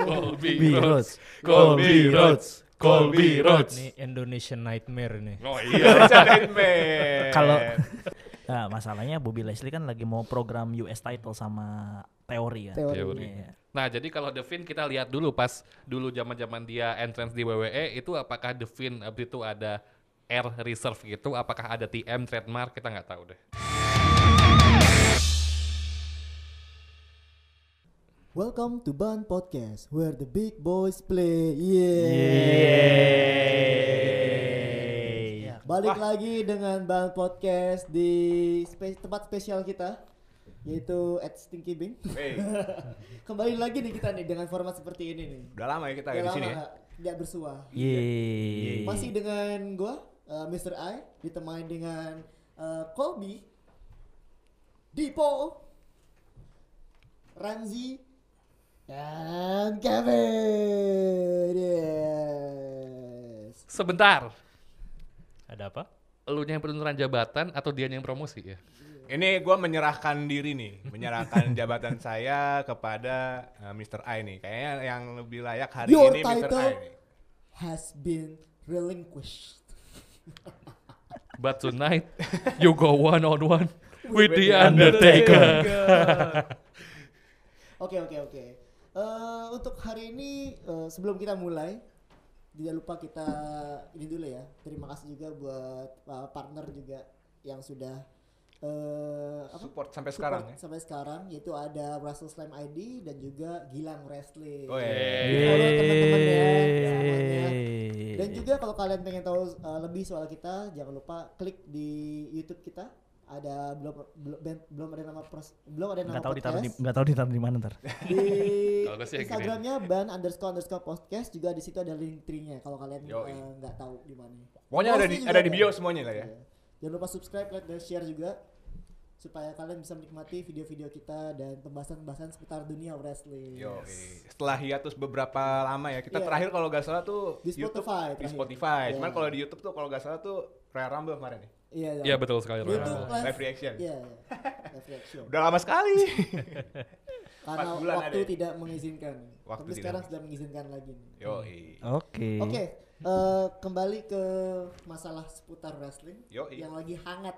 Colby Rhodes. Colby Rhodes. Colby Rhodes. Ini Indonesian Nightmare nih. Oh iya. Nightmare. Kalau Nah, masalahnya Bobby Leslie kan lagi mau program US title sama teori kan. Oh, Teori. Teori. Iya. Nah, jadi kalau The Finn kita lihat dulu pas dulu zaman-zaman dia entrance di WWE itu apakah The Finn abis itu ada air reserve gitu, apakah ada TM trademark kita nggak tahu deh. Welcome to Ban Podcast, where the big boys play. Yeah. Balik lagi dengan Ban Podcast di spe- tempat spesial kita, yaitu at Stinky Bing. Eh. Eh. Kembali lagi nih kita nih dengan format seperti ini nih. Udah lama ya kita Udah di sini ya. nggak bersua. Yeay. Masih dengan gua, uh, Mr. I, ditemani dengan uh, Colby, Dipo, Ramzi, dan Kevin. Yes. Sebentar, Ada apa? elunya yang penurunan jabatan atau dia yang promosi ya? Ini gua menyerahkan diri nih, menyerahkan jabatan saya kepada uh, Mr. I nih. Kayaknya yang lebih layak hari Your ini Mr. I title nih. has been relinquished. But tonight you go one on one with the the Undertaker. Oke oke oke. Eh, untuk hari ini eh, sebelum kita mulai tidak lupa kita ini dulu ya. Terima kasih juga buat uh, partner juga yang sudah eh apa? Support sampai support sekarang ya. sampai sekarang yaitu ada Russell Slam ID dan juga Gilang Wrestling. Oh, follow teman-teman ya semuanya. Dan juga kalau kalian pengen tahu uh, lebih soal kita, jangan lupa klik di YouTube kita. Ada belum belum belum ada nama pros, belum ada nama nggak tahu ditaruh di podcast. nggak tahu ditaruh di mana ntar. di. Instagramnya ban underscore underscore podcast juga di situ ada link tree-nya kalau kalian uh, nggak tahu di mana. Pokoknya ada di ada di bio semuanya lah ya. Iya. Jangan lupa subscribe, like, dan share juga supaya kalian bisa menikmati video-video kita dan pembahasan-pembahasan seputar dunia wrestling. Yo, setelah hiatus beberapa lama ya. Kita Iya. terakhir kalau nggak salah tuh Di YouTube- Spotify di. Spotify. Iya. Cuman kalau di YouTube tuh kalau nggak salah tuh Royal Rumble kemarin nih. Iya, Iya betul sekali. Rumble. live, Live reaction. Iya, iya. live reaction. Udah lama sekali. Karena waktu ada ya? tidak mengizinkan. Waktu Tapi tidak sekarang sudah mengizinkan lagi. nih. Yo, Oke. Oke, eh, kembali ke masalah seputar wrestling Yoi. yang lagi hangat.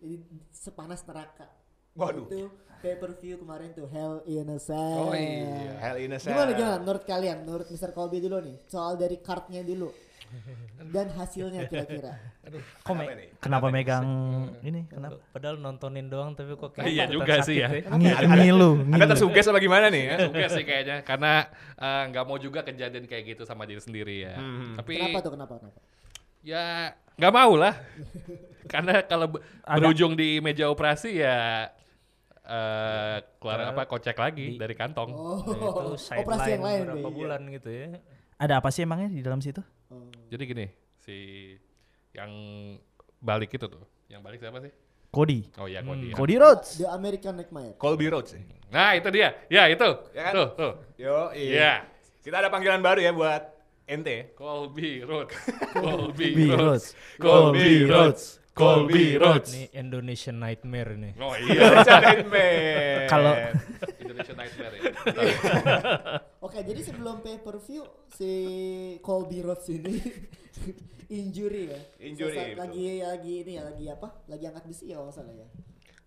Jadi sepanas neraka. Waduh. Itu pay per view kemarin tuh Hell in a Cell. Oh iya. Hell in a Cell. Gimana gimana menurut kalian, menurut Mr. Colby dulu nih, soal dari kartnya dulu dan hasilnya kira-kira. Kok me- Kenapa nih? kenapa megang ini? Kenapa? Padahal nontonin doang tapi kok Iya juga sih ya. Ngi- Ngilu, Anda ngilu. tersuges apa gimana nih ya? Juga sih kayaknya karena eh, nggak mau juga kejadian kayak gitu sama diri sendiri ya. Hmm. Tapi Kenapa tuh kenapa kenapa? ya nggak mau lah. karena kalau berujung di meja operasi ya eh keluar apa kocek lagi dari kantong. Oh, itu operasi yang lain. berapa Be. bulan gitu ya. Ada apa sih emangnya di dalam situ? Oh. Jadi gini, si yang balik itu tuh, yang balik siapa sih? Cody. Oh iya, Cody. ya. Cody Rhodes. The American Nightmare. Colby Rhodes sih. Nah itu dia, ya itu, Ya kan? tuh, tuh, Yo, iya. Kita ada panggilan baru ya buat ente. Colby Road, Colby Rhodes. Colby Rhodes, Colby Rhodes. Ini Indonesian Nightmare nih. Oh iya, Nightmare. Kalau Indonesia Nightmare ya. Oke, jadi sebelum pay per view si Colby Rhodes ini injury ya. Injury, betul. lagi lagi ini ya, lagi apa? Lagi angkat besi ya kalau nggak salah ya.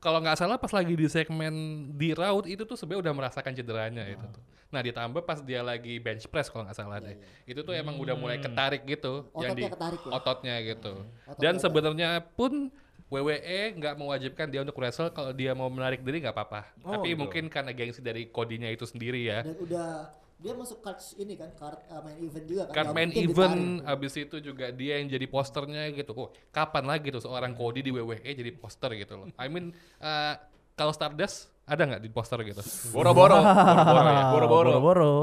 Kalau nggak salah pas lagi di segmen di Raut itu tuh sebenarnya udah merasakan cederanya itu tuh. Nah ditambah pas dia lagi bench press kalau nggak salah deh. Itu tuh emang udah mulai ketarik gitu, yang di Ototnya ketarik ya? ototnya gitu. Otot Dan sebenarnya pun WWE nggak mewajibkan dia untuk wrestle kalau dia mau menarik diri nggak apa-apa. Oh, Tapi gitu. mungkin karena gengsi dari kodinya itu sendiri ya. Dan udah dia masuk cards ini kan, card uh, main event juga kan. Kan nggak main event ditarik. abis itu juga dia yang jadi posternya gitu. Oh, kapan lagi tuh seorang Cody di WWE jadi poster gitu loh. I mean uh, kalau Stardust ada nggak di poster gitu? Boro-boro. Boro-boro ya. Boro-boro. Boro-boro.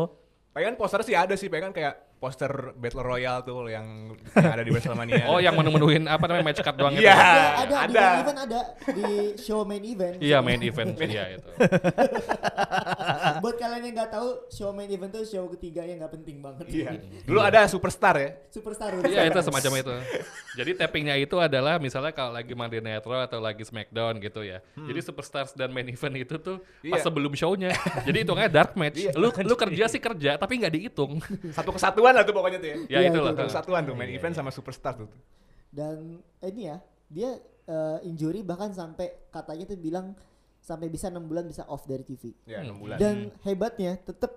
Pengen poster sih ada sih, pengen kayak poster Battle Royale tuh yang, yang ada di WrestleMania. Oh, yang menu-menuin apa namanya match card doang itu. Iya. ada, ada, di ada. main event ada di show main event. Iya, main event iya itu. Buat kalian yang nggak tahu, show main event tuh show ketiga yang nggak penting banget. Iya. Dulu ada Superstar ya. Superstar. Iya itu semacam itu. Jadi tappingnya itu adalah misalnya kalau lagi Monday Night Raw atau lagi Smackdown gitu ya. Jadi Superstars dan main event itu tuh pas Iya. sebelum show-nya. Jadi hitungnya dark match. Iya. Lu lu kerja sih kerja tapi nggak dihitung. Satu kesatuan lah tuh pokoknya tuh ya. ya Iya, itulah. itu. Satu kesatuan tuh main event sama Superstar tuh. Dan eh, ini ya, dia eh, injury bahkan sampai katanya tuh bilang sampai bisa enam bulan bisa off dari TV. Ya, 6 bulan. Dan hebatnya tetap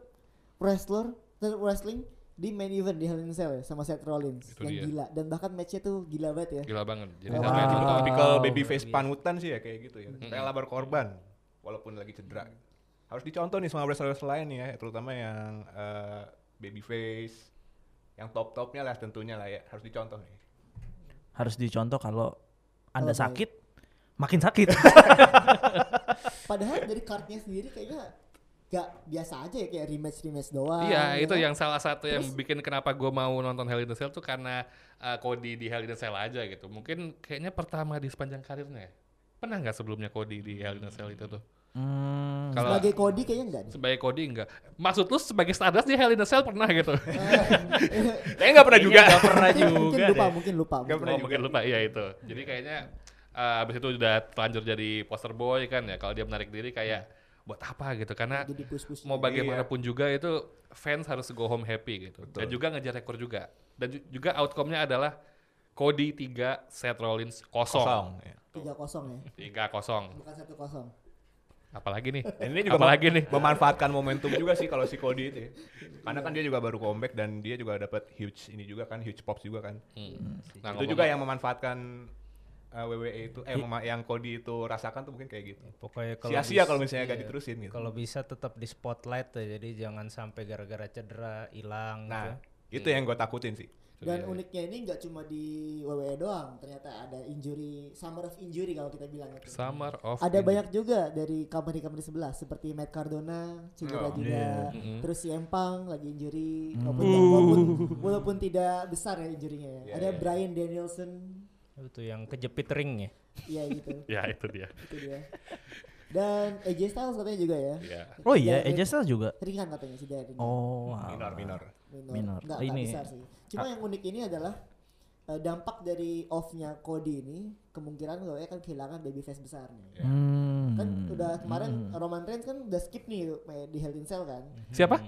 wrestler, tetap wrestling di main event di Hell in a Cell ya sama Seth Rollins Itu yang dia. gila dan bahkan matchnya tuh gila banget ya. Gila banget. Jadi Wow. sampai Itu dihitung. tipikal Wow. babyface panutan sih ya kayak gitu ya. Rela berkorban walaupun lagi cedera. Harus dicontoh nih sama wrestler-wrestler lain nih ya, terutama yang eh, babyface yang top-topnya lah tentunya lah ya, harus dicontoh nih. Harus dicontoh kalau Anda Kalau sakit, makin sakit. Padahal dari kartnya sendiri kayaknya gak biasa aja ya kayak rematch rematch doang. Iya, ya itu kan? yang salah satu yang Terus- bikin kenapa gue mau nonton Hell in a Cell tuh karena uh, Cody di Hell in a Cell aja gitu. Mungkin kayaknya pertama di sepanjang karirnya ya. Pernah nggak sebelumnya Cody di Hell in a Cell itu tuh? Hmm, Kalau sebagai Cody kayaknya enggak deh. sebagai Cody enggak. Maksud lu sebagai Stardust di Hell in a Cell pernah gitu? Kayaknya nggak pernah juga. Gak pernah mungkin, juga mungkin lupa, deh. mungkin lupa. Nggak mungkin. pernah oh, mungkin lupa iya itu. Jadi kayaknya uh, abis itu udah terlanjur jadi poster boy kan ya. Kalau dia menarik diri kayak buat apa gitu? Karena Jadi mau bagaimanapun juga itu fans harus go home happy gitu. Dan juga ngejar rekor juga. Dan ju- juga outcome-nya adalah Cody 3, Seth Rollins kosong. Kosong. ya. tiga kosong ya, Tiga kosong. bukan satu kosong. Apalagi nih? Ini juga Apalagi mem- nih? memanfaatkan momentum juga sih kalau si Cody itu ya. Karena kan dia juga baru comeback dan dia juga dapat huge ini juga kan, huge pops juga kan. Hmm. Nah, itu ngomong- juga yang memanfaatkan uh, WWE itu eh mema- yang Cody itu rasakan tuh mungkin kayak gitu. Pokoknya kalau Sia-sia kalau misalnya gak iya. diterusin gitu. Kalau bisa tetap di spotlight tuh, jadi jangan sampai gara-gara cedera hilang Nah, gitu. itu yang gue takutin sih. Dan Iya. uniknya ini nggak cuma di WWE doang, ternyata ada injury, summer of injury kalau kita bilang itu. Summer of Ada Injury. banyak juga dari company-company sebelah seperti Matt Cardona cedera Oh, juga, Mm-mm. terus si Empang lagi injury, Hmm. walaupun, walaupun, walaupun tidak besar ya injurinya. ya. Iya, ada iya. Brian Danielson, Itu yang kejepit ring ya. iya gitu, Ya itu dia. itu dia. Dan AJ Styles katanya juga ya. Ya. Oh iya, AJ Styles juga. Ringan katanya si Darren. Oh, Minor, alah. minor. minor. minor. Nggak, Ini- nggak besar sih. Cuma yang unik ini adalah eh, dampak dari off-nya Cody ini kemungkinan WWE kan kehilangan babyface besar nih. Hmm. Kan udah kemarin Roman Reigns kan udah skip nih eh, di Hell in Cell kan. Siapa?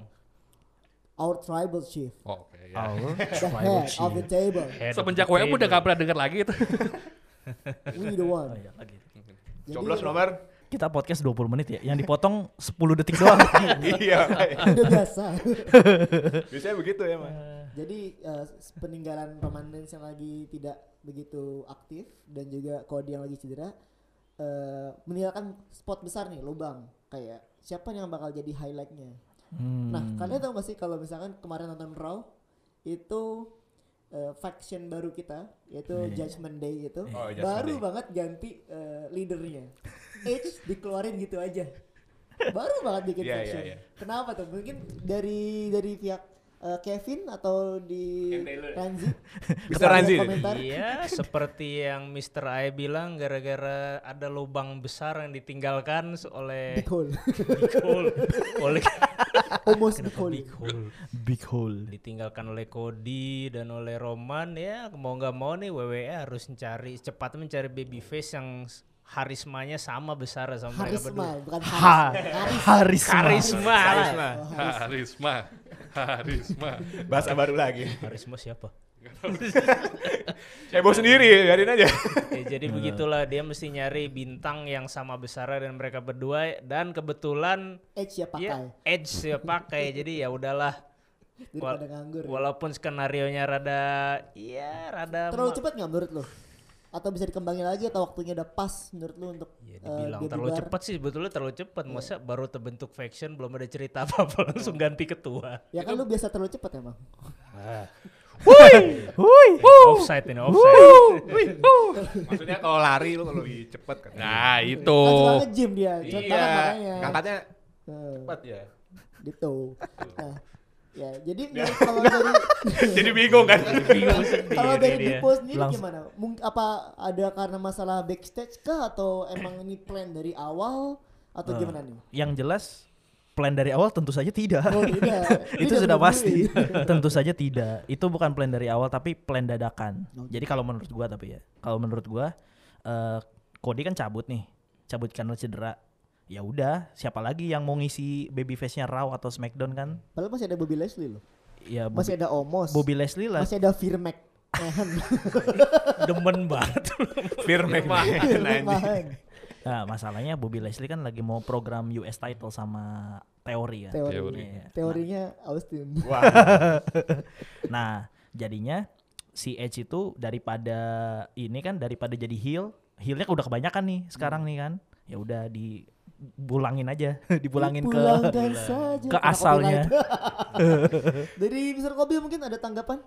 Our tribal chief, Oh, Oke ya. Our the tribal head of the chief. table, Head Semenjak WM udah table. gak pernah denger lagi itu. we the Oh one. iya, lagi. Jadi, Coblos nomor. Kita podcast 20 menit ya, yang dipotong 10 detik doang. iya. udah biasa. Biasanya begitu ya, Mas. Jadi eh, peninggalan Roman Reigns yang lagi tidak begitu aktif dan juga Cody yang lagi cedera eh, meninggalkan spot besar nih lubang kayak siapa yang bakal jadi highlightnya. Hmm. Nah kalian tahu gak sih kalau misalkan kemarin nonton Raw itu eh, faction baru kita yaitu Judgment Day itu Oh, Judgment baru Day. banget ganti eh, leadernya. Edge dikeluarin gitu aja. Baru banget bikin Iya, faction. iya, iya. Kenapa tuh? Mungkin dari dari pihak eh, Kevin atau di. Ranzi? Mr. Ranzi. Iya, seperti yang Mr. A bilang gara-gara ada lubang besar yang ditinggalkan oleh Big hole. Big Hole. oleh Almost big hole. Big Hole. Big hole. ditinggalkan oleh Cody dan oleh Roman ya mau nggak mau nih WWE harus mencari cepat mencari babyface yang s- harismanya sama besar sama mereka Harisma, berdua. bukan Ha, Haris. Harisma. Karisma. Karisma. Oh, Haris. Harisma. Harisma. Bahasa baru lagi. Harisma siapa? Saya bawa sendiri, biarin aja. Ya, jadi begitulah dia mesti nyari bintang yang sama besar dan mereka berdua dan kebetulan Edge ya pakai. ya Edge ya pakai jadi ya udahlah Daripada nganggur. walaupun skenario nya rada ya rada Terlalu cepat nggak menurut lo? Atau bisa dikembangin lagi atau waktunya udah pas menurut lo untuk Ya eh, dibilang dia terlalu cepat sih sebetulnya terlalu cepat masa baru terbentuk faction belum ada cerita apa-apa langsung ganti ketua. Ya kan lu biasa terlalu cepat emang. Hui. Offside ini offside. Maksudnya kalau lari lu kalau lebih cepet kan. Nah itu. Kan nge-gym dia, iya. kan makanya. Ngangkatnya Eh, cepet ya. gitu. Nah, Ya, jadi kalau dari Jadi bingung kan? Bingung kalau dari sendiri dia. Dipo sendiri Langsung- gimana? Mung- apa ada karena masalah backstage kah atau emang ini plan dari awal atau Eh, gimana nih? Yang jelas plan dari awal tentu saja tidak. Oh tidak. Ini itu udah sudah pasti. ya. tentu saja tidak. Itu bukan plan dari awal tapi plan dadakan. Oke. Jadi kalau menurut gua tapi ya, kalau menurut gua eh Cody kan cabut nih, cabut karena cedera. Ya udah, siapa lagi yang mau ngisi babyface-nya Raw atau SmackDown kan? Padahal masih ada Bobby Leslie loh. Ya Bobby, Masih ada Omos. Bobby Leslie lah. Masih ada McMahon. Demen banget. Anjing. McMahon. Nah, masalahnya Bobby Leslie kan lagi mau program US title sama Teori kan. Teori. Teori. Iya. Teorinya Austin. Wah, Nah, jadinya si Edge itu daripada ini kan daripada jadi heel, heelnya udah kebanyakan nih sekarang nih kan. Ya udah dibulangin aja, dibulangin ke saja. ke asalnya. Dari Mr. Kobe mungkin ada tanggapan?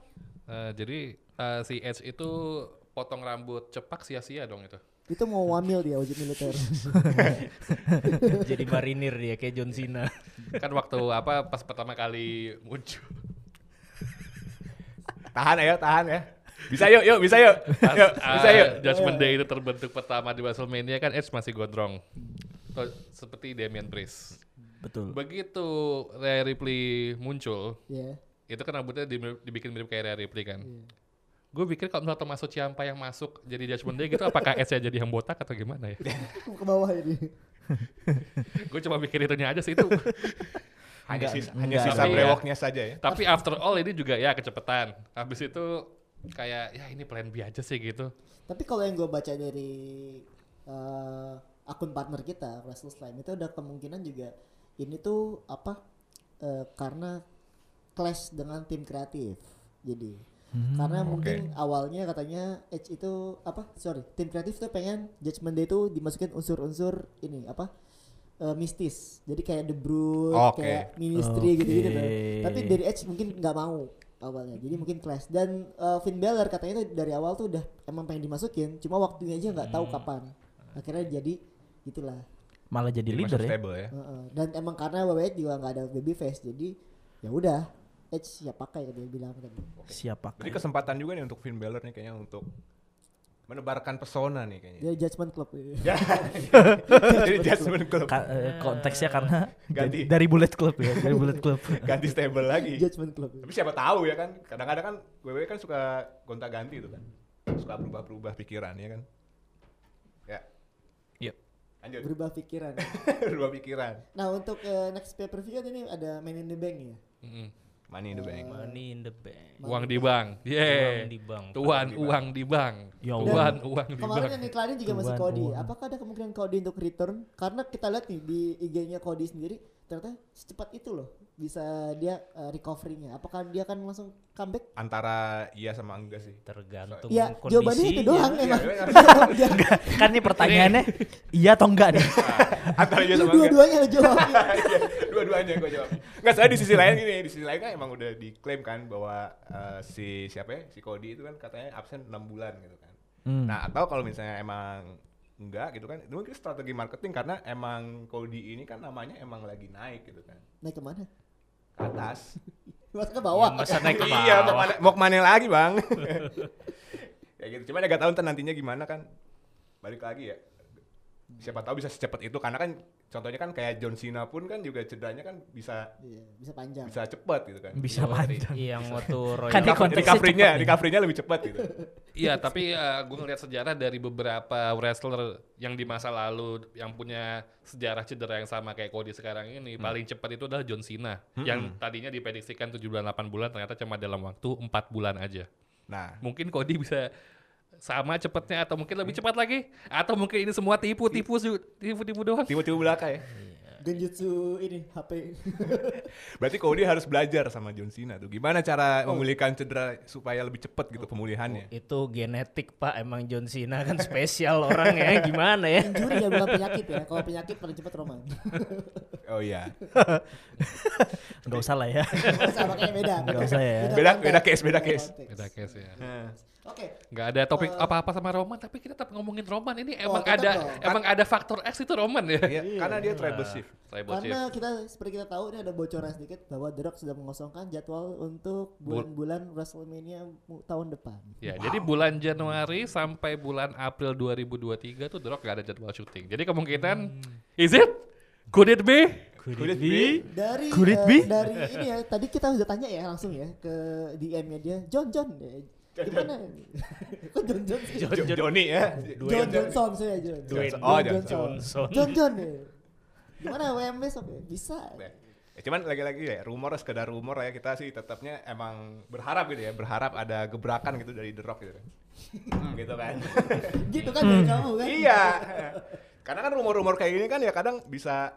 Eh, jadi eh, si Edge itu potong rambut cepak sia-sia dong itu. Itu mau wamil dia wajib militer. Jadi marinir dia kayak John Cena. kan waktu apa pas pertama kali muncul tahan ya, tahan ya. Bisa yuk, yuk, bisa yuk. pas Yuk, bisa eh, yuk. Judgment Day itu terbentuk pertama di WrestleMania kan Edge masih gondrong. Tuh, seperti Damian Priest. betul. Begitu Rhea Ripley muncul, ya. itu kan rambutnya di- dibikin mirip kayak Rhea Ripley kan. Iya. Gue pikir kalau misalnya Tommaso Ciampa yang masuk jadi Judgment Day gitu, apakah Edge jadi yang botak atau gimana ya? Ke bawah ini. Gue cuma mikir itunya aja sih itu. Hanya Enggak, sisa, hanya enggak. sisa ya- brewoknya saja ya. Tapi after all ini juga ya kecepatan. Habis itu kayak ya ini plan B aja sih gitu. Tapi kalau yang gue baca dari eh, akun partner kita, Wrestle Slime itu ada kemungkinan juga ini tuh apa eh, karena clash dengan tim kreatif. Jadi karena mungkin awalnya katanya Edge itu apa? Sorry, tim kreatif tuh pengen Judgment Day itu dimasukin unsur-unsur ini apa? eh, mistis. Jadi kayak The Brood, Oke. kayak Ministry gitu-gitu tuh. Oke. Tapi dari Edge mungkin nggak mau awalnya. Jadi mungkin clash dan eh, Finn Balor katanya tuh dari awal tuh udah emang pengen dimasukin, cuma waktunya aja nggak tahu kapan. Akhirnya jadi gitulah. Malah jadi Jadi leader ya. stable ya. Heeh. Dan emang karena WWE juga nggak ada babyface, jadi ya udah Edge siap pakai dia bilang tadi. Siapa? Jadi kesempatan juga nih untuk Finn Balor nih kayaknya untuk menebarkan pesona nih kayaknya. Dia Judgment Club. Ya. Jadi Jasmine Club Ka- eh, konteksnya karena Ganti. dari Bullet Club ya, dari Bullet Club. ganti stable lagi. Judgment Club. Tapi siapa tahu ya kan, kadang-kadang kan WWE kan suka gonta-ganti itu kan. Suka berubah-berubah pikiran ya kan. Ya. Lanjut. Berubah pikiran. berubah pikiran. nah untuk eh, next pay per view kan ini ada Man in the Bank ya. Mm-mm. Money in the bank. Money in the bank. Uang di bank. Uang Yeah. di bank. Tuan uang di bank. Ya Tuan uang di Kemarin bank. yang iklannya juga masih Cody. uang. Apakah ada kemungkinan Cody untuk return? Karena kita lihat nih di IG-nya Cody sendiri ternyata secepat itu loh bisa dia uh, recovery-nya. Apakah dia akan langsung comeback? Antara iya sama enggak sih? Tergantung Ya, jawabannya itu kondisinya. doang Iya, emang. iya, kan ini pertanyaannya iya atau enggak nih? Antara iya sama enggak. dua-duanya lo jawab. Iya, Dua-duanya gue jawab. Enggak, saya di sisi lain gini, di sisi lain kan emang udah diklaim kan bahwa eh, si siapa ya, si Cody itu kan katanya absen 6 bulan gitu kan. Hmm. Nah, atau kalau misalnya emang enggak gitu kan, itu mungkin strategi marketing karena emang Cody ini kan namanya emang lagi naik gitu kan. Naik ke mana? Ke atas. Mas ke bawah. Ya, masa naik ke iya, mau bawah. ke mana, mau ke mana lagi bang? ya gitu, cuman ya gak tahu ntar nantinya gimana kan. Balik lagi ya. Siapa tahu bisa secepat itu karena kan contohnya kan kayak John Cena pun kan juga cederanya kan bisa Iya, bisa panjang. bisa cepat gitu kan. Bisa Yo, panjang. Iya, yang waktu Royal Kan recovery-nya, recovery-nya lebih cepat gitu. Iya, tapi gue ngeliat sejarah dari beberapa wrestler yang di masa lalu yang punya sejarah cedera yang sama kayak Cody sekarang ini, paling cepat itu adalah John Cena yang tadinya diprediksikan 7 bulan 8 bulan ternyata cuma dalam waktu 4 bulan aja. Nah, Mungkin Cody bisa sama cepatnya atau mungkin lebih cepat lagi atau mungkin ini semua tipu-tipu tipu-tipu doang. tiba-tiba belakang ya. Genjutsu ini HP. Berarti Cody harus belajar sama John Cena tuh. Gimana cara memulihkan cedera supaya lebih cepat gitu pemulihannya. itu genetik pak emang John Cena kan spesial orang ya gimana ya Injury ya bukan penyakit ya. Kalau penyakit paling cepat Roman. Oh iya. Nggak usah lah ya. Nggak usah, makanya beda. Usah ya. Beda- beda case, beda case. Beda case ya. Oke. Nggak ada topik Eh. apa-apa sama Roman, tapi kita tetap ngomongin Roman. Ini Oh, emang ada dong. emang ada faktor X itu Roman ya. Iya, karena dia tribal shift. Tribal shift. Karena kita seperti kita tahu ini ada bocoran sedikit bahwa The Rock sudah mengosongkan jadwal untuk bulan-bulan WrestleMania tahun depan. Ya, jadi bulan Januari sampai bulan April 2023 tuh The Rock gak ada jadwal syuting. Jadi kemungkinan is it? Could it be? Could it be? Dari Could it eh, be? dari ini ya, tadi kita udah tanya ya langsung ya ke DM-nya dia, John John. eh, Gimana? Kok John John sih? Jo- Johnny ya. John Johnson saya John. Dwayne John Johnson. John John ya. Gimana WM besok ya? Bisa. Ya, cuman lagi-lagi ya rumor sekedar rumor ya kita sih tetapnya emang berharap gitu ya berharap ada gebrakan gitu dari The Rock gitu kan Hmm, gitu kan Gitu kan dari kamu kan? iya karena kan rumor-rumor kayak gini kan ya kadang bisa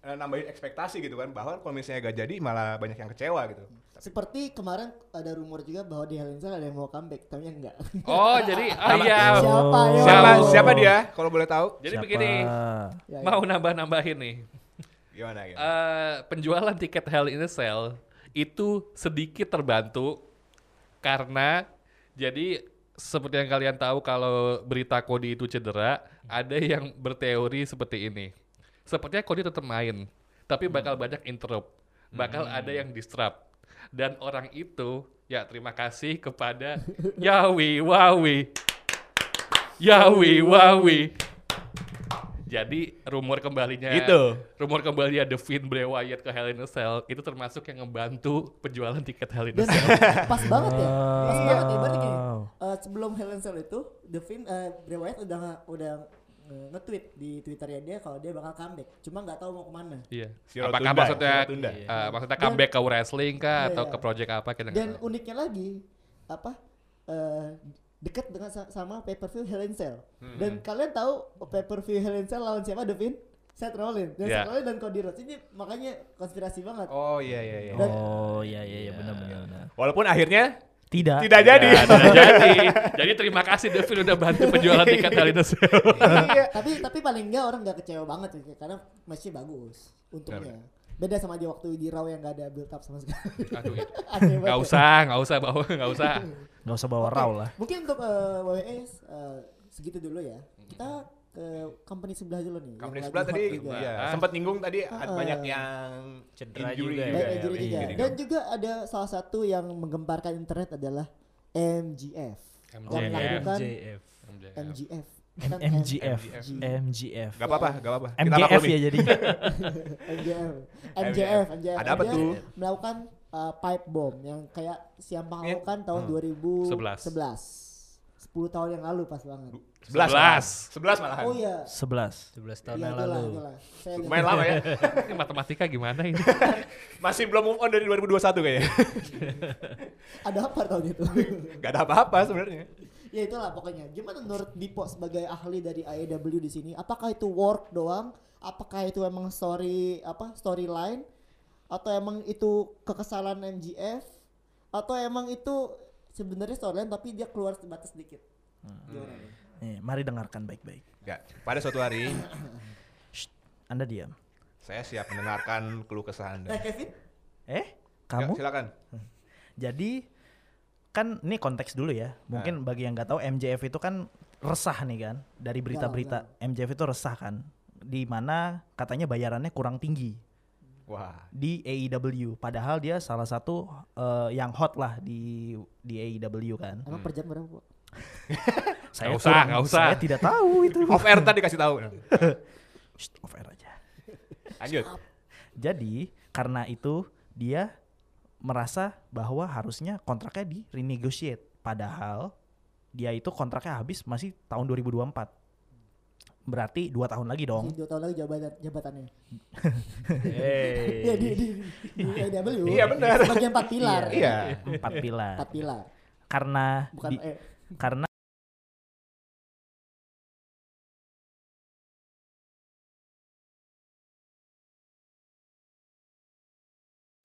eh, nambahin ekspektasi gitu kan bahwa kalau misalnya gak jadi malah banyak yang kecewa gitu Seperti kemarin ada rumor juga bahwa di Cell ada yang mau comeback, tapi enggak. Oh, jadi oh iya. Siapa yo? siapa Oh. siapa dia kalau boleh tahu Jadi Siapa? begini, Ya, ya. mau nambah-nambahin nih. gimana gitu Eh, penjualan tiket Hell in a Cell itu sedikit terbantu karena jadi seperti yang kalian tahu kalau berita Cody itu cedera, ada yang berteori seperti ini. Sepertinya Cody tetap main, tapi bakal banyak interrupt, bakal ada yang disrupt. Dan orang itu ya terima kasih kepada Yawi Wawi. Yawi Wawi. Jadi rumor kembalinya Gitu. rumor kembali ada Finn Bray Wyatt ke Hell in a Cell itu termasuk yang ngebantu penjualan tiket Hell in a Dan Cell. pas banget ya, pas Wow. banget ya. Berarti gini, eh, sebelum Hell in Cell itu, The Finn, eh, Bray Wyatt udah udah nge-tweet di Twitternya dia kalau dia bakal comeback. Cuma nggak tahu mau ke mana. Iya. Zero Apakah tunda, maksudnya tunda. eh, maksudnya Dan- comeback ke wrestling kah Iya, atau iya. ke project apa kita Dan tahu. uniknya lagi, apa? eh, dekat dengan sa- sama pay per view Hell in Cell. Hmm. Dan kalian tahu pay per view Hell in Cell lawan siapa, The Finn? Seth Rollins. Dan Iya. Seth Rollins dan Cody Rhodes ini makanya konspirasi banget. oh iya iya iya Dan- Oh iya iya iya benar benar. benar. walaupun akhirnya Tidak. tidak jadi Ya, tidak jadi. Jadi terima kasih Devin udah bantu penjualan tiket Hell in Cell. iya tapi tapi paling enggak orang nggak kecewa banget sih karena matchnya bagus untungnya beda sama aja waktu di Raw yang nggak ada build up sama sekali Aduh, itu. Nggak usah, nggak usah bawa, nggak usah. Nggak usah bawa raw lah. mungkin untuk eh, WWE eh, segitu dulu ya kita ke company sebelah dulu nih yang company sebelah tadi juga. ya Ah. sempat nyinggung tadi ada Ah. banyak yang Cedera injury juga ya. Ya, injury iya, juga. dan juga ada salah satu yang menggemparkan internet adalah MGF. MGF Kan MGF. MGF. MGF. Gak apa-apa, gak apa-apa. Kita MGF ya jadi. MJF MJF MJF Ada apa tuh? melakukan uh, pipe bomb yang kayak siapa lakukan tahun Hmm. 2011 10 tahun yang lalu pas banget Sebelas. Sebelas. Sebelas malahan. oh iya 11. 11 tahun Iya, yang lalu. Lumayan lama ya. Ini matematika gimana ini? Masih belum move on dari 2021 kayaknya. ada apa tahun itu Gak ada apa-apa sebenarnya. Ya itulah pokoknya gimana menurut Dipo sebagai ahli dari AEW di sini apakah itu work doang apakah itu emang story apa storyline atau emang itu kekesalan MGF atau emang itu sebenarnya storyline tapi dia keluar sebatas sedikit gimana nih? Nih, mari dengarkan baik-baik. Ya, pada suatu hari Shh, Anda diam. saya siap mendengarkan keluh kesah Anda. Eh Kevin Eh, Ya, kamu? silakan. Jadi kan ini konteks dulu ya. Mungkin bagi yang nggak tahu MJF itu kan resah nih kan dari berita-berita. MJF itu resah kan di mana katanya bayarannya kurang tinggi Wah. di AEW padahal dia salah satu eh, yang hot lah di di AEW kan. emang per jam berapa? Saya usah, kurang- nggak usah. Saya tidak tahu itu. Off air tadi kasih tahu. Shh, off air aja. Lanjut. Jadi karena itu dia merasa bahwa harusnya kontraknya di renegotiate. Padahal dia itu kontraknya habis masih tahun 2024. Berarti dua tahun lagi dong. Dua tahun lagi jabatan jabatannya Hey. ya di di, di AEW Iya, benar. sebagai empat pilar Iya. Empat pilar. empat pilar Karena bukan di- eh, karena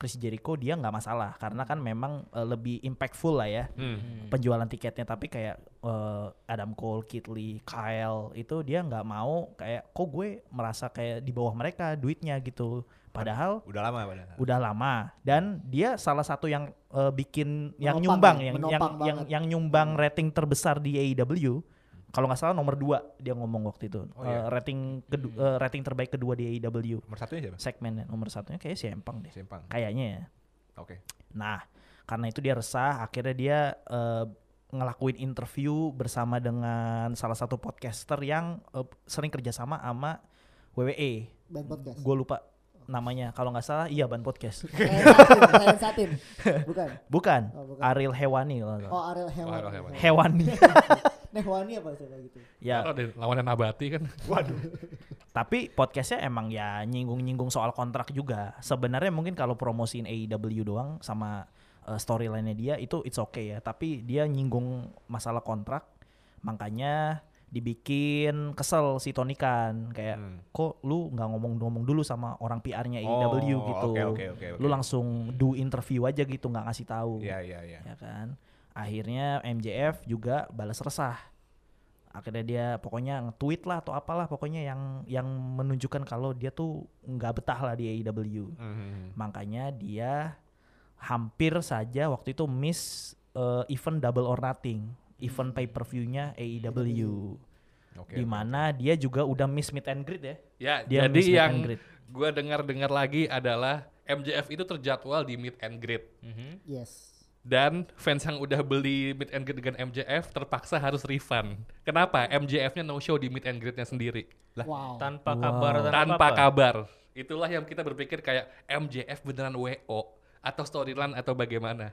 Chris Jericho dia nggak masalah. Karena kan memang eh, lebih impactful lah ya Hmm. penjualan tiketnya. Tapi kayak eh, Adam Cole, Kid Lee, Kyle itu dia nggak mau kayak kok gue merasa kayak di bawah mereka duitnya gitu. Padahal Udah lama padahal. udah lama. Dan dia salah satu yang eh, bikin yang Menopang nyumbang ya, yang yang yang, yang nyumbang rating terbesar di AEW kalau nggak salah nomor dua dia ngomong waktu itu Oh, iya. Eh, rating kedu- eh, rating terbaik kedua di AEW Nomor satunya siapa? segmennya nomor satunya kayak si Empang deh Simpang. kayaknya ya Oke. nah karena itu dia resah akhirnya dia eh, ngelakuin interview bersama dengan salah satu podcaster yang eh, sering kerjasama sama WWE Band podcast. gue lupa namanya kalau nggak salah iya ban podcast Ryan Satin, Ryan Satin. Bukan. bukan, Oh, bukan. Ariel Hewani kalau nggak salah. Oh, Ariel Hewan. Ariel Hewan. Hewani Nehwani apa sih kayak gitu? ya Kalau ada lawannya Nabati kan. tapi podcastnya emang ya nyinggung-nyinggung soal kontrak juga sebenarnya mungkin kalau promosiin AEW doang sama uh, storyline-nya dia itu it's okay ya tapi dia nyinggung masalah kontrak makanya dibikin kesel si Tony Khan kayak Hmm. kok lu nggak ngomong-ngomong dulu sama orang PR-nya Oh, AEW gitu oke, oke, oke, oke. lu langsung do interview aja gitu nggak ngasih tahu Iya, iya, iya. ya kan akhirnya MJF juga balas resah akhirnya dia pokoknya nge-tweet lah atau apalah pokoknya yang yang menunjukkan kalau dia tuh nggak betah lah di AEW Mhm. makanya dia hampir saja waktu itu miss eh, event Double or Nothing event pay per view-nya AEW Oke. di mana dia juga udah miss meet and greet ya Ya, Dia jadi miss meet yang and greet. gua dengar-dengar lagi adalah MJF itu terjadwal di meet and greet. Yes. Dan fans yang udah beli meet and greet dengan MJF terpaksa harus refund. Kenapa? MJF-nya no show di meet and greet-nya sendiri. Wow. Tanpa Wow. kabar tanpa, Tanpa apa. kabar. Itulah yang kita berpikir kayak MJF beneran WO atau storyline atau bagaimana.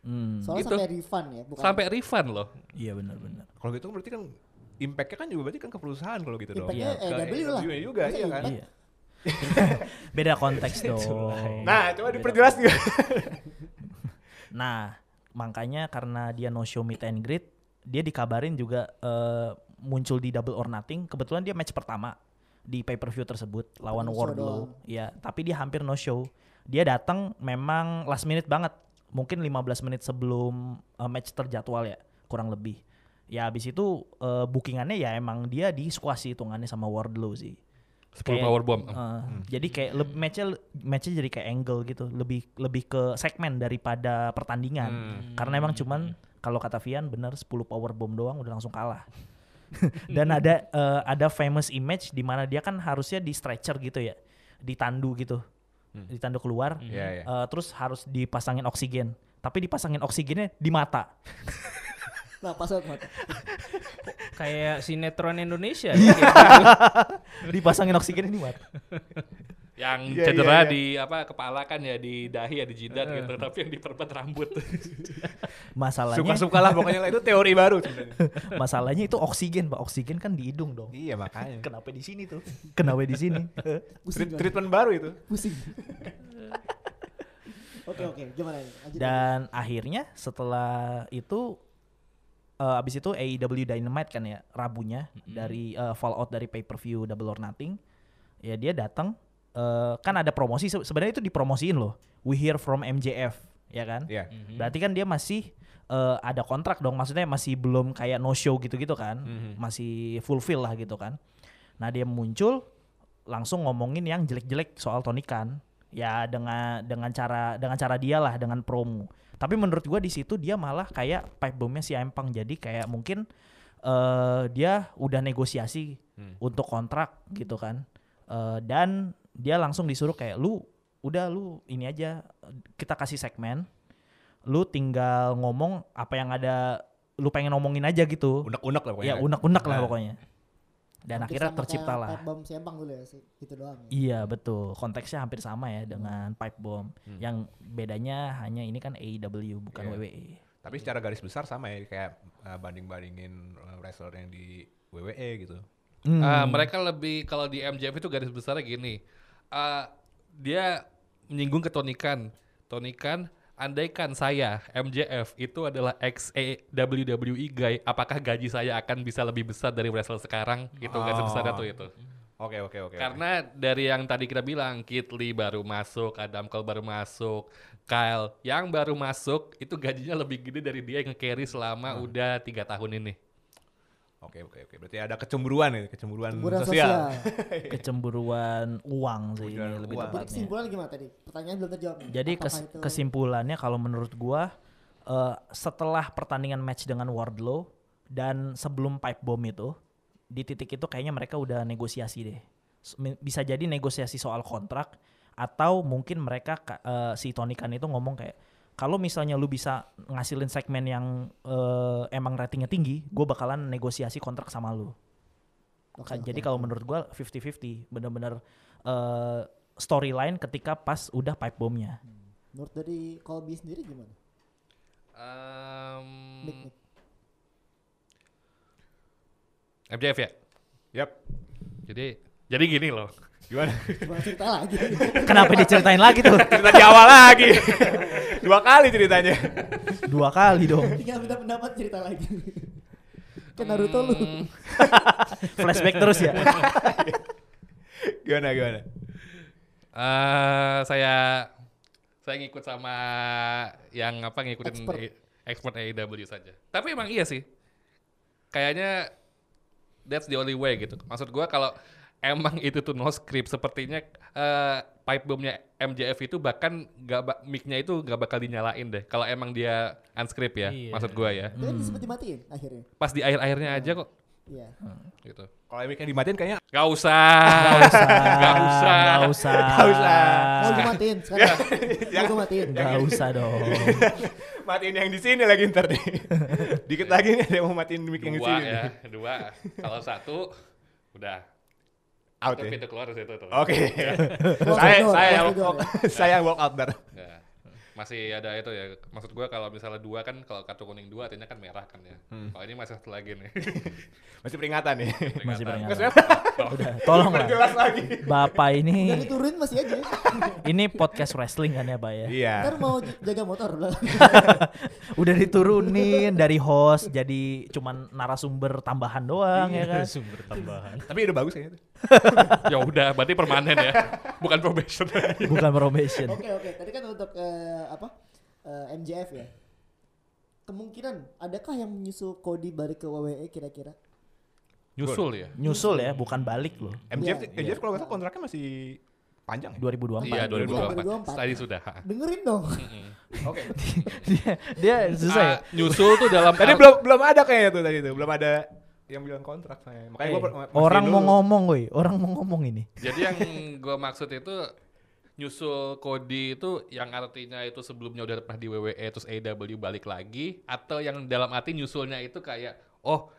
Hmm, Soalnya Gitu. sampai refund ya, bukan? Sampai refund loh. iya benar-benar Kalau gitu berarti kan impact-nya kan juga berarti kan ke perusahaan kalau gitu dong. Impact-nya Iya. AEW lah. Juga, Masa iya kan? impact? iya beda konteks dong Nah, coba diperjelas juga. Nah, makanya karena dia no show meet and greet, dia dikabarin juga eh, muncul di Double or Nothing. Kebetulan dia match pertama di pay per view tersebut lawan No Wardlow. Ya, tapi dia hampir no show. Dia datang memang last minute banget. Mungkin 15 menit sebelum eh, match terjadwal ya, kurang lebih. Ya habis itu eh, bookingannya ya emang dia di squash hitungannya sama Wardlow sih. 10 Kayak, power bomb. eh, Jadi kayak leb- matchnya matchnya jadi kayak angle gitu, lebih lebih ke segmen daripada pertandingan. Karena emang cuman kalau kata Vian bener 10 power bomb doang udah langsung kalah. Dan ada eh, ada famous image di mana dia kan harusnya di stretcher gitu ya, ditandu gitu, ditandu keluar, Iya, iya. eh, terus harus dipasangin oksigen. Tapi dipasangin oksigennya di mata. Nah, pas banget mata. Kayak sinetron Indonesia ya. gitu. dipasangin oksigennya di mata. Yang Iya, cedera iya, iya. di apa kepala kan ya di dahi ya di jidat gitu, tapi yang diperban rambut. Masalahnya Suka-suka lah pokoknya lah itu teori baru sebenarnya. masalahnya itu oksigen, Pak. Oksigen kan di hidung dong. iya, makanya. Kenapa di sini tuh? Kenapa di sini? Pusing. Treat- treatment baru itu. Pusing. Oke, oke. Gimana ini? Dan akhirnya setelah itu eh, abis itu AEW Dynamite kan ya Rabunya dari eh, Fallout dari pay per view Double or Nothing. Ya dia datang eh, kan ada promosi Se- sebenarnya itu dipromosiin loh. We Hear from MJF ya kan? Iya. berarti kan dia masih eh, ada kontrak dong maksudnya masih belum kayak no show gitu-gitu kan? Mhm. masih fulfill lah gitu kan? Nah dia muncul langsung ngomongin yang jelek-jelek soal Tony Khan. Ya dengan dengan cara dengan cara dia lah dengan promo tapi menurut gua di situ dia malah kayak pipe bombnya si Empang jadi kayak mungkin eh dia udah negosiasi Hmm. untuk kontrak gitu kan Eh, dan dia langsung disuruh kayak lu udah lu ini aja kita kasih segmen lu tinggal ngomong apa yang ada lu pengen ngomongin aja gitu Unek-unek lah pokoknya. ya unek-unek lah Nah. pokoknya dan Hampir akhirnya sama tercipta kayak lah Pipe bomb dulu ya sih. Gitu doang. ya. Iya betul, konteksnya hampir sama ya dengan pipe bomb. Hmm. Yang bedanya hanya ini kan AEW bukan. Iya. WWE. Tapi secara garis besar sama ya kayak uh, banding-bandingin uh, wrestler yang di WWE gitu. Hmm. Ah, mereka lebih kalau di MJF itu garis besarnya gini. Ah, dia menyinggung ke Tony Khan. Tony Khan, andaikan saya MJF itu adalah ex WWE guy, apakah gaji saya akan bisa lebih besar dari wrestler sekarang? Itu Oh. besarnya tuh itu. Oke oke oke. oke. Karena dari yang tadi kita bilang, Kit Lee baru masuk, Adam Cole baru masuk, Kyle yang baru masuk itu gajinya lebih gede dari dia yang nge-carry selama udah tiga tahun ini. Oke oke oke. Berarti ada kecemburuan ya, kecemburuan, Hiburan sosial. sosial. Kecemburuan uang sih ini Kecemburuan lebih uang. Jadi tepatnya. kesimpulan gimana tadi? Pertanyaan belum terjawab nih. Jadi kes- itu- kesimpulannya kalau menurut gua eh, setelah pertandingan match dengan Wardlow dan sebelum pipe bomb itu di titik itu kayaknya mereka udah negosiasi deh. Bisa jadi negosiasi soal kontrak atau mungkin mereka ka- eh, si Tony Khan itu ngomong kayak kalau misalnya lu bisa ngasilin segmen yang eh, emang ratingnya tinggi, gue bakalan negosiasi kontrak sama lu. Oke, Jadi kalau oke. menurut gua 50-50, bener-bener eh, storyline ketika pas udah pipe bombnya. Menurut dari Colby sendiri gimana? Nick, Nick. MJF ya. Yap. Jadi jadi gini loh. Gimana? Gimana cerita lagi? Kenapa diceritain lagi tuh? Cerita di awal lagi. Dua kali ceritanya. Dua kali dong. Tinggal minta pendapat cerita lagi. Kan Naruto lu. Hmm, Flashback terus ya. Gimana gimana? eh, saya saya ngikut sama yang apa ngikutin Expert. AEW saja. Tapi emang iya sih. Kayaknya that's the only way gitu. Maksud gua kalau emang itu tuh no script sepertinya eh, pipe bombnya MJF itu bahkan gak ba- mic-nya itu gak bakal dinyalain deh. Kalau emang dia unscript ya, Iya. maksud gua ya. Itu kan sempat dimatiin akhirnya. Pas di akhir-akhirnya aja kok Iya. gitu. Kalau mic dimatiin kayaknya Gak usah. Gak usah. Gak usah. Gak usah. Gak usah. Mau gue matiin sekarang. Mau gue matiin. Gak usah dong. matiin yang di sini lagi ntar nih. Dikit lagi nih ada yang mau matiin mic yang di Dua sini. ya, nih. dua. Kalau satu udah Out Itu ya. pintu keluar situ tuh. Oke. Close saya the door, saya yang walk, saya yang walk out bar. Nggak. Masih ada itu ya. Maksud gua kalau misalnya dua kan kalau kartu kuning dua artinya kan merah kan ya. Hmm. Kalau ini masih satu lagi nih. Masih peringatan nih. Masih Peringatan. peringatan. Udah, tolong lah. Jelas lagi. Bapak Udah ini, diturunin masih aja. ini podcast wrestling kan ya Pak ya? Iya. Ntar mau jaga motor. Udah diturunin dari host jadi cuman narasumber tambahan doang ya kan? Sumber tambahan. Tapi udah bagus kayaknya. tuh. Ya udah, berarti permanen ya. Bukan probation. Bukan probation. Oke oke. Tadi kan untuk eh, apa eh, MJF ya. Kemungkinan adakah yang menyusul Cody balik ke WWE kira-kira? Nyusul ya. Nyusul ya, bukan balik loh. MJF, Iya, MJF kalau nggak salah kontraknya masih panjang ya. 2024. Iya, 2024. 2024. Tadi sudah. ha. Dengerin dong. Oke. dia, dia susah ya. Ah, nyusul tuh dalam Tadi belum belum ada kayaknya tuh tadi tuh. Belum ada yang bilang kontrak saya. Makanya gua Eh, orang mau dulu. ngomong woi, orang mau ngomong ini. Jadi yang gua maksud itu nyusul Cody itu yang artinya itu sebelumnya udah pernah di WWE terus AEW balik lagi atau yang dalam arti nyusulnya itu kayak oh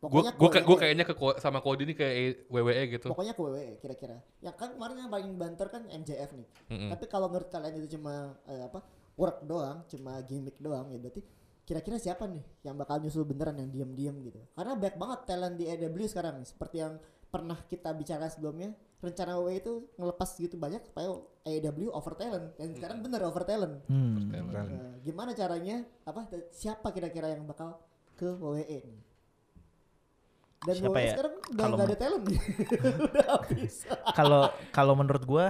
Pokoknya ke gua WWE. kayaknya ke sama Cody ini kayak WWE gitu. Pokoknya ke WWE kira-kira. Ya kan kemarin yang paling banter kan MJF nih. Mm-mm. Tapi kalau menurut kalian itu cuma eh, apa? work doang, cuma gimmick doang ya berarti kira-kira siapa nih yang bakal nyusul beneran yang diam-diam gitu. Karena banyak banget talent di AEW sekarang nih. Seperti yang pernah kita bicara sebelumnya, rencana WWE itu ngelepas gitu banyak supaya AEW over talent dan sekarang bener over talent. Hmm. Nah, gimana caranya apa siapa kira-kira yang bakal ke WWE nih? Dan Siapa WWE ya? sekarang udah Kalau nggak ada talent nih. udah habis. Kalau kalau menurut gua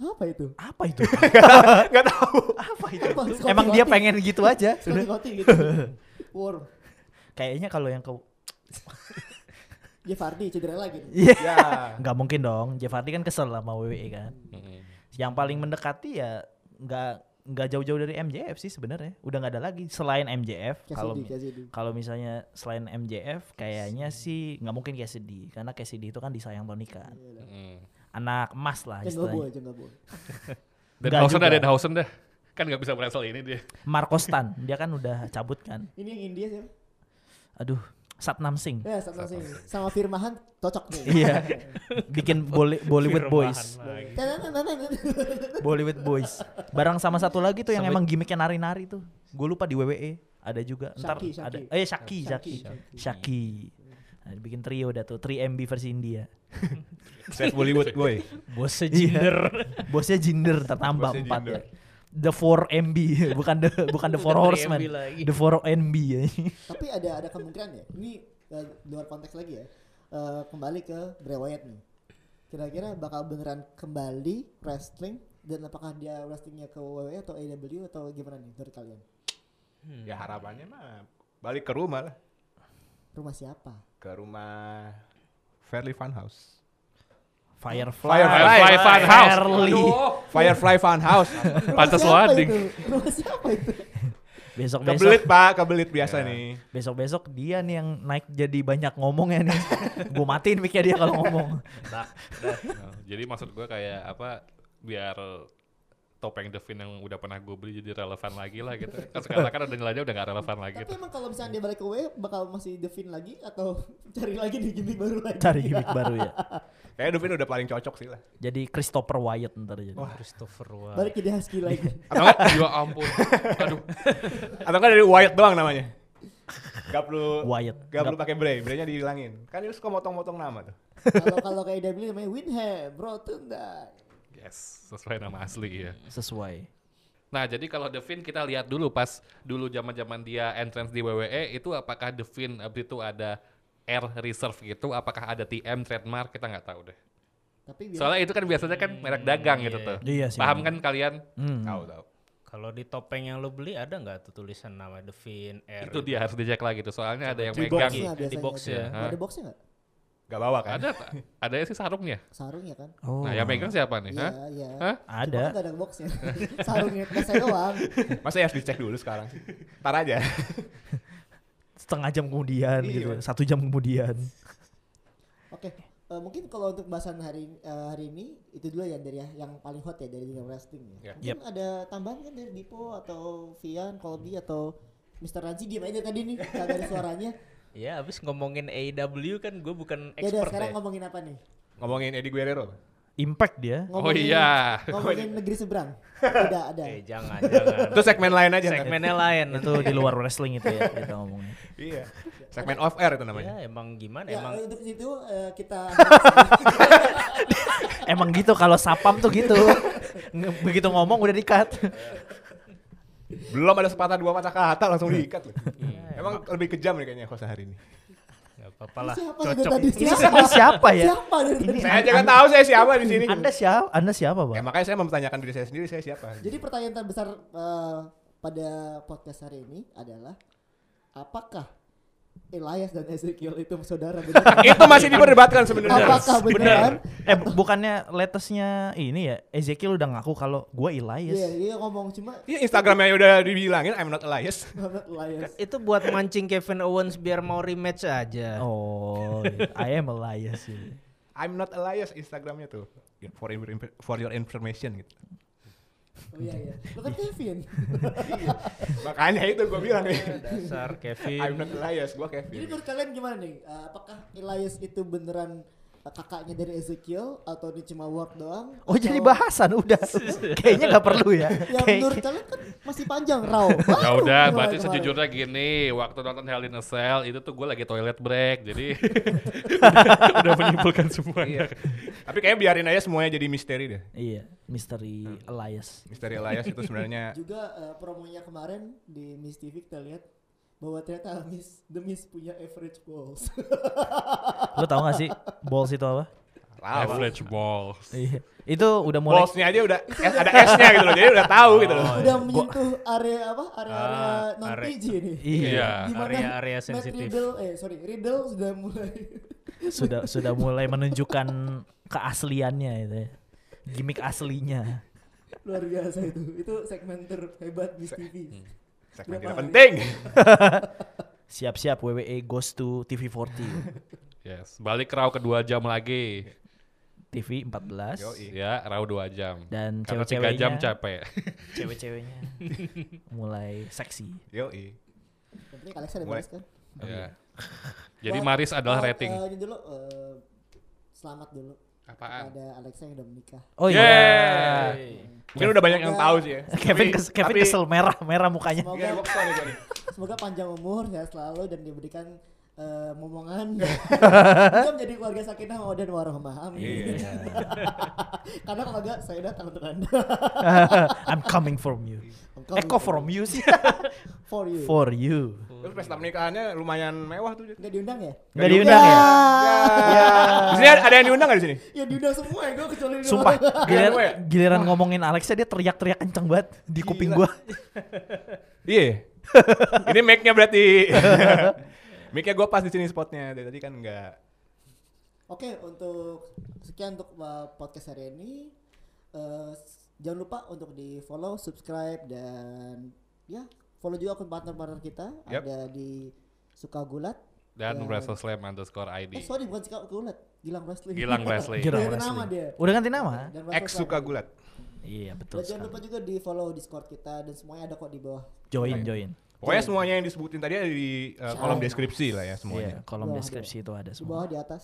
apa itu? apa itu? Nggak tahu. apa itu? Apa? Scotty Emang dia pengen gitu aja. Scotty Scotty gitu. War. Kayaknya kalau yang ke Jeff Hardy cedera lagi. Iya. Ya. nggak mungkin dong. Jeff Hardy kan kesel sama WWE kan. Mm-mm. Yang paling mendekati ya nggak nggak jauh-jauh dari MJF sih sebenarnya. Udah nggak ada lagi selain MJF. Kalau kalau misalnya selain MJF kayaknya sih nggak mungkin Cassidy karena Cassidy itu kan disayang Tony Khan. Mm. Anak emas lah Jangan boy, istilahnya. jangan boy. Dan Nggak Hausen juga. ada Hausen dah. Kan nggak bisa wrestle ini dia. Marco Stan dia kan udah cabut kan. Ini yang India siapa? Aduh, Satnam Singh. Ya, sama sing. Sama Firmahan cocok nih. Iya. Bikin Bolly- Bollywood Boys. Bollywood Boys. Barang sama satu lagi tuh yang emang gimmicknya nari-nari tuh. Gue lupa di WWE ada juga. Ntar Shaki, ada. Shaki. Eh Shaki, Shaki. Shaki, Shaki. Nah, bikin trio dah tuh, 3MB versi India. Set Bollywood boy. Bosnya Iya. jinder. Bosnya Jinder tertambah Bosnya empat ya. The 4MB bukan the bukan the 4 Udah 3MB horsemen. lagi. The 4NB ya. Tapi ada ada kemungkinan ya. Ini eh, luar konteks lagi ya. Eh, kembali ke Bray Wyatt nih. Kira-kira bakal beneran kembali wrestling dan apakah dia wrestlingnya ke WWE atau AEW atau gimana nih dari kalian? Ya harapannya mah balik ke rumah lah. Rumah siapa? Ke rumah Fairly Funhouse. Firefly. Firefly Fun House. Fairly. Firefly Funhouse. Pantas loading. itu? Rumah siapa itu? Besok kebelit besok pak, kebelit biasa nih. besok besok dia nih yang naik jadi banyak ngomongnya nih. gue matiin mic-nya dia kalau ngomong. Nah, jadi maksud gue kayak apa biar topeng Devin yang udah pernah gue beli jadi relevan lagi lah gitu. Kan sekarang kan ada nilainya udah gak relevan lagi Tapi tuh. emang kalau misalnya dia balik ke W bakal masih Devin lagi atau cari lagi di gimmick baru lagi? Cari gimmick baru ya. Kayaknya Duvin udah paling cocok sih lah. Jadi Christopher Wyatt ntar jadi. Christopher Wah. Balik jadi husky lagi. Atau enggak, ya ampun. Aduh. atau enggak dari Wyatt doang namanya. Gak perlu Wyatt. Gak perlu pakai Bray, Bray-nya dihilangin. Kan dia suka motong-motong nama tuh. Kalau kalau kayak AEW namanya Winham, Rotunda. Yes, sesuai nama asli ya. Sesuai. Nah, jadi kalau Devin kita lihat dulu pas dulu zaman-zaman dia entrance di WWE itu apakah Devin abis itu ada air reserve gitu, apakah ada TM trademark kita nggak tahu deh. Tapi biar Soalnya itu kan biasanya kan merek dagang gitu iya. tuh. Iya sih. Paham kan kalian? Hmm. Tahu tahu. Kalau di topeng yang lo beli ada nggak tuh tulisan nama Devin R? itu dia harus dicek lagi tuh. Soalnya ada yang di megang. boxnya di box ya. Ada boxnya nggak? Gak bawa kan? Ada ada sih sarungnya. Sarung ya kan? Oh. Nah, yang megang siapa nih? Iya, Hah? iya. Hah? Cuma Ada. kan nggak ada boxnya. Sarungnya saya doang. Masa ya harus dicek dulu sekarang sih? Ntar aja. Setengah jam kemudian Iya. gitu. Satu jam kemudian. Oke, eh, mungkin kalau untuk bahasan hari eh, hari ini itu dulu ya dari ya, yang paling hot ya dari dunia wrestling ya. Ya. Mungkin ada tambahan kan dari Dipo atau Vian, Colby atau Mr. Ranji diem aja tadi nih kagak ada suaranya. Ya, abis ngomongin AEW kan gue bukan Ya udah expert sekarang ya. ngomongin apa nih? Ngomongin Eddie Guerrero. Impact dia. Oh iya. Ngomongin negeri seberang. Udah ada. Eh jangan, jangan. Itu segmen lain aja. Segmennya lain. itu di luar wrestling itu ya kita ngomongnya. Iya. Segmen off air itu namanya. Ya emang gimana? Ya, emang untuk itu eh, kita Emang gitu kalau sapam tuh gitu. Begitu ngomong udah di-cut. Belum ada sepatah dua patah kata langsung diikat. Iya, Emang lebih kejam nih kayaknya host hari ini. nggak apa-apa lah. siapa Cocok. tadi? Ini sebenarnya siapa ya? Siapa tadi? Saya aja kan tahu saya siapa di sini. Anda siapa? Anda siapa, Ya Bang? makanya saya mempertanyakan diri saya sendiri saya siapa. Jadi pertanyaan terbesar eh, pada podcast hari ini adalah apakah Elias dan Ezekiel itu saudara itu masih diperdebatkan sebenarnya. apakah benar? Eh bu- bukannya latestnya ini ya Ezekiel udah ngaku kalau gue Elias. Iya, dia ngomong cuma Iya Instagramnya udah dibilangin I'm not Elias. Muhammad Elias. Itu buat mancing Kevin Owens biar mau rematch aja. Oh, I am Elias. ya. I'm not Elias Instagramnya tuh. For, your- for your information gitu. Oh iya iya. Lu kan Kevin. Makanya itu gue bilang nih. Dasar I'm Kevin. not Elias, gue Jadi Kevin. menurut kalian gimana nih? Eh, apakah Elias itu beneran kakaknya dari Ezekiel atau ini cuma work doang? Oh jadi Atau- bahasan udah. Kayaknya nggak perlu ya. Ya Kayak- menurut kalian kan masih panjang raw. Ya udah, berarti kemarin. sejujurnya gini, waktu nonton Hell in a Cell itu tuh gue lagi toilet break, jadi udah, udah menyimpulkan semuanya. Tapi kayaknya biarin aja semuanya jadi misteri deh. Iya, misteri Elias. Misteri Elias itu sebenarnya juga eh, promonya kemarin di Miss TV kita lihat bahwa ternyata Miss The Miss punya average balls. Lo tau gak sih balls itu apa? Tahu. Average balls. Iya. Itu udah mulai Ballsnya aja udah ada S-nya gitu loh, jadi udah tahu gitu loh. Udah menyentuh area apa? Area-area Ah, non are- PG nih. Iya. Di mana Area-area Matt sensitif. Riddle, eh sorry, Riddle sudah mulai sudah sudah mulai menunjukkan keasliannya itu ya. Gimik aslinya. luar biasa itu. Itu segmen terhebat Miss TV. Segmen Berapa tidak penting. Siap-siap WWE goes to TV40. Yes, balik raw kedua jam lagi. TV 14 Yoi. Ya, raw dua jam. dan Karena tiga cewek-ceweknya jam capek. cewek-ceweknya mulai seksi. Yoi. Yang penting Alexa udah Mulai. beres kan? Ya. Jadi Buat- Maris adalah rating. ini dulu eh, selamat dulu Apaan? kepada Alexa yang udah menikah. Oh iya. Yeay. Mungkin udah banyak yang tahu sih ya. Kevin kes- Kevin tapi- kesel merah merah mukanya. Semoga semoga panjang umur ya selalu dan diberikan eh, momongan juga menjadi keluarga sakinah mawaddah dan warahmah amin Iya. karena kalau enggak saya datang untuk anda I'm coming from you. I'm coming kok from you sih? For you For you. Terus pesta pernikahannya lumayan mewah tuh. nggak diundang ya Nggak diundang ya? Ya. Di sini ada yang diundang nggak di sini? ya diundang semua ya gue kecuali Sumpah, orang. giliran, Gue ya? giliran ngomongin Alexa dia teriak-teriak kenceng banget di kuping gua. Iya. Ini mic-nya berarti. mic-nya gue pas di sini spotnya. Dari tadi kan enggak. Oke, untuk sekian untuk uh, podcast hari ini. Eh, jangan lupa untuk di follow, subscribe dan ya follow juga akun partner-partner kita. Yap. Ada di Suka Gulat. Dan Dan- Wrestle Slam underscore Eh ID. sorry bukan Suka Gulat, Gilang Wrestling. Gilang Wrestling. Gilang Udah ganti Wrestling. nama dia. Udah ganti nama? Dan Wrestle X Slam. suka gulat. Iya betul. Dan jangan lupa juga di follow Discord kita dan semuanya ada kok di bawah. Join join. Pokoknya semuanya yang disebutin tadi ada di uh, kolom deskripsi lah ya Iya, semuanya. kolom Bawah deskripsi itu ada Di bawah, semua. di atas,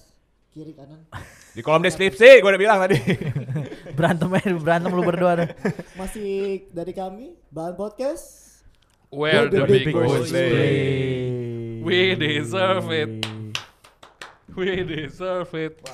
kiri, kanan. Di kolom deskripsi gue udah bilang tadi. berantem aja, berantem lu berdua deh. Masih dari kami, Bahan Podcast. Where the big boys play. play. We deserve it. We deserve it.